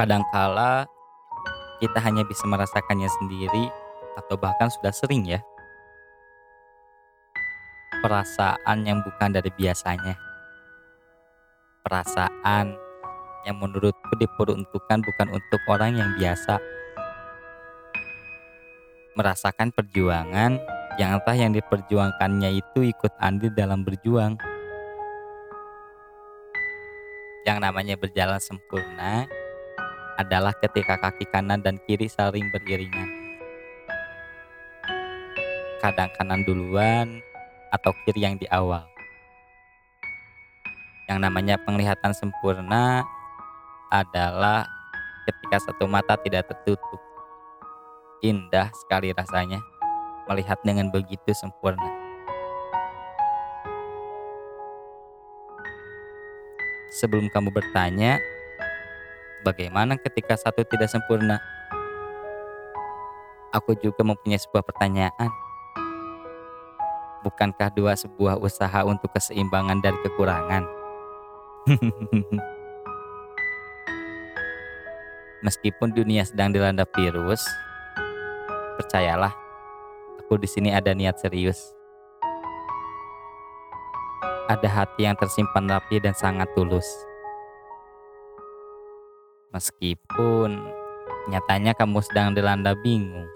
Kadangkala kita hanya bisa merasakannya sendiri atau bahkan sudah sering ya. Perasaan yang bukan dari biasanya. Perasaan yang menurutku diperuntukkan bukan untuk orang yang biasa. Merasakan perjuangan yang entah yang diperjuangkannya itu ikut andil dalam berjuang. Yang namanya berjalan sempurna adalah ketika kaki kanan dan kiri saling beriringan. Kadang kanan duluan atau kiri yang di awal. Yang namanya penglihatan sempurna adalah ketika satu mata tidak tertutup. Indah sekali rasanya melihat dengan begitu sempurna. Sebelum kamu bertanya, Bagaimana ketika satu tidak sempurna? Aku juga mempunyai sebuah pertanyaan. Bukankah dua sebuah usaha untuk keseimbangan dari kekurangan? Meskipun dunia sedang dilanda virus, percayalah, aku di sini ada niat serius. Ada hati yang tersimpan rapi dan sangat tulus. Meskipun nyatanya kamu sedang dilanda bingung.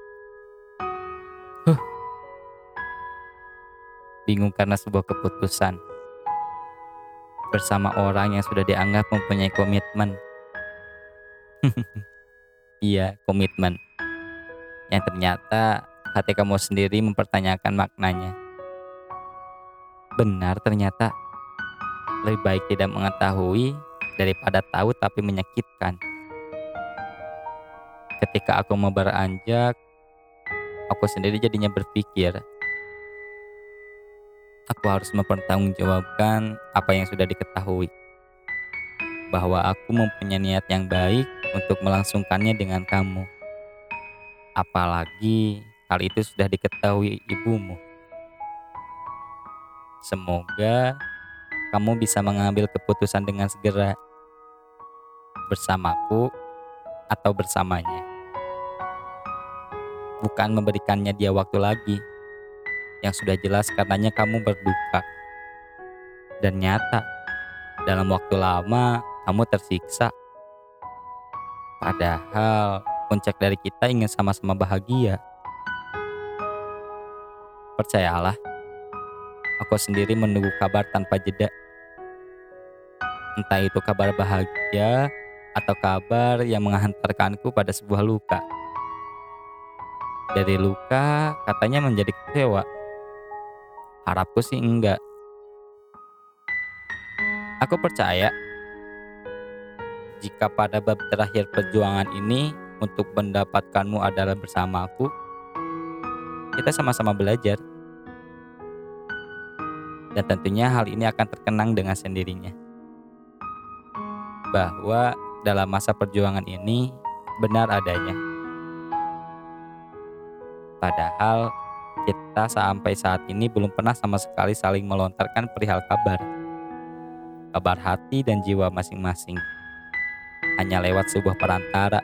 Huh. Bingung karena sebuah keputusan. Bersama orang yang sudah dianggap mempunyai komitmen. iya, komitmen. Yang ternyata hati kamu sendiri mempertanyakan maknanya. Benar ternyata. Lebih baik tidak mengetahui daripada tahu tapi menyakitkan. Ketika aku mau beranjak, aku sendiri jadinya berpikir, aku harus mempertanggungjawabkan apa yang sudah diketahui. Bahwa aku mempunyai niat yang baik untuk melangsungkannya dengan kamu. Apalagi hal itu sudah diketahui ibumu. Semoga kamu bisa mengambil keputusan dengan segera bersamaku atau bersamanya. Bukan memberikannya dia waktu lagi, yang sudah jelas karenanya kamu berduka. Dan nyata, dalam waktu lama kamu tersiksa. Padahal puncak dari kita ingin sama-sama bahagia. Percayalah, aku sendiri menunggu kabar tanpa jeda. Entah itu kabar bahagia atau kabar yang menghantarkanku pada sebuah luka. Dari luka katanya menjadi kecewa. Harapku sih enggak. Aku percaya jika pada bab terakhir perjuangan ini untuk mendapatkanmu adalah bersamaku, kita sama-sama belajar. Dan tentunya hal ini akan terkenang dengan sendirinya. Bahwa dalam masa perjuangan ini benar adanya. Padahal kita sampai saat ini belum pernah sama sekali saling melontarkan perihal kabar. Kabar hati dan jiwa masing-masing. Hanya lewat sebuah perantara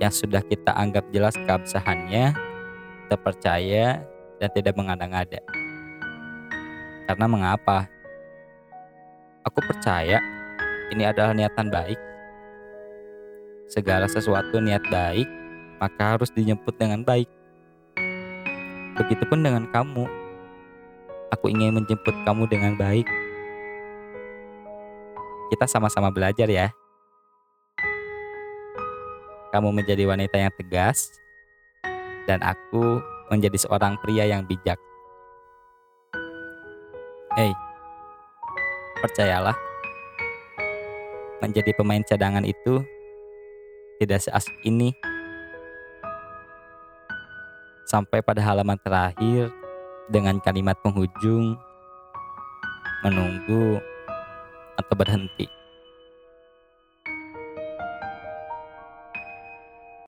yang sudah kita anggap jelas keabsahannya, terpercaya, dan tidak mengada-ngada. Karena mengapa? Aku percaya ini adalah niatan baik segala sesuatu niat baik, maka harus dijemput dengan baik. Begitupun dengan kamu. Aku ingin menjemput kamu dengan baik. Kita sama-sama belajar ya. Kamu menjadi wanita yang tegas, dan aku menjadi seorang pria yang bijak. Hei, percayalah, menjadi pemain cadangan itu tidak seasik ini. Sampai pada halaman terakhir dengan kalimat penghujung menunggu atau berhenti.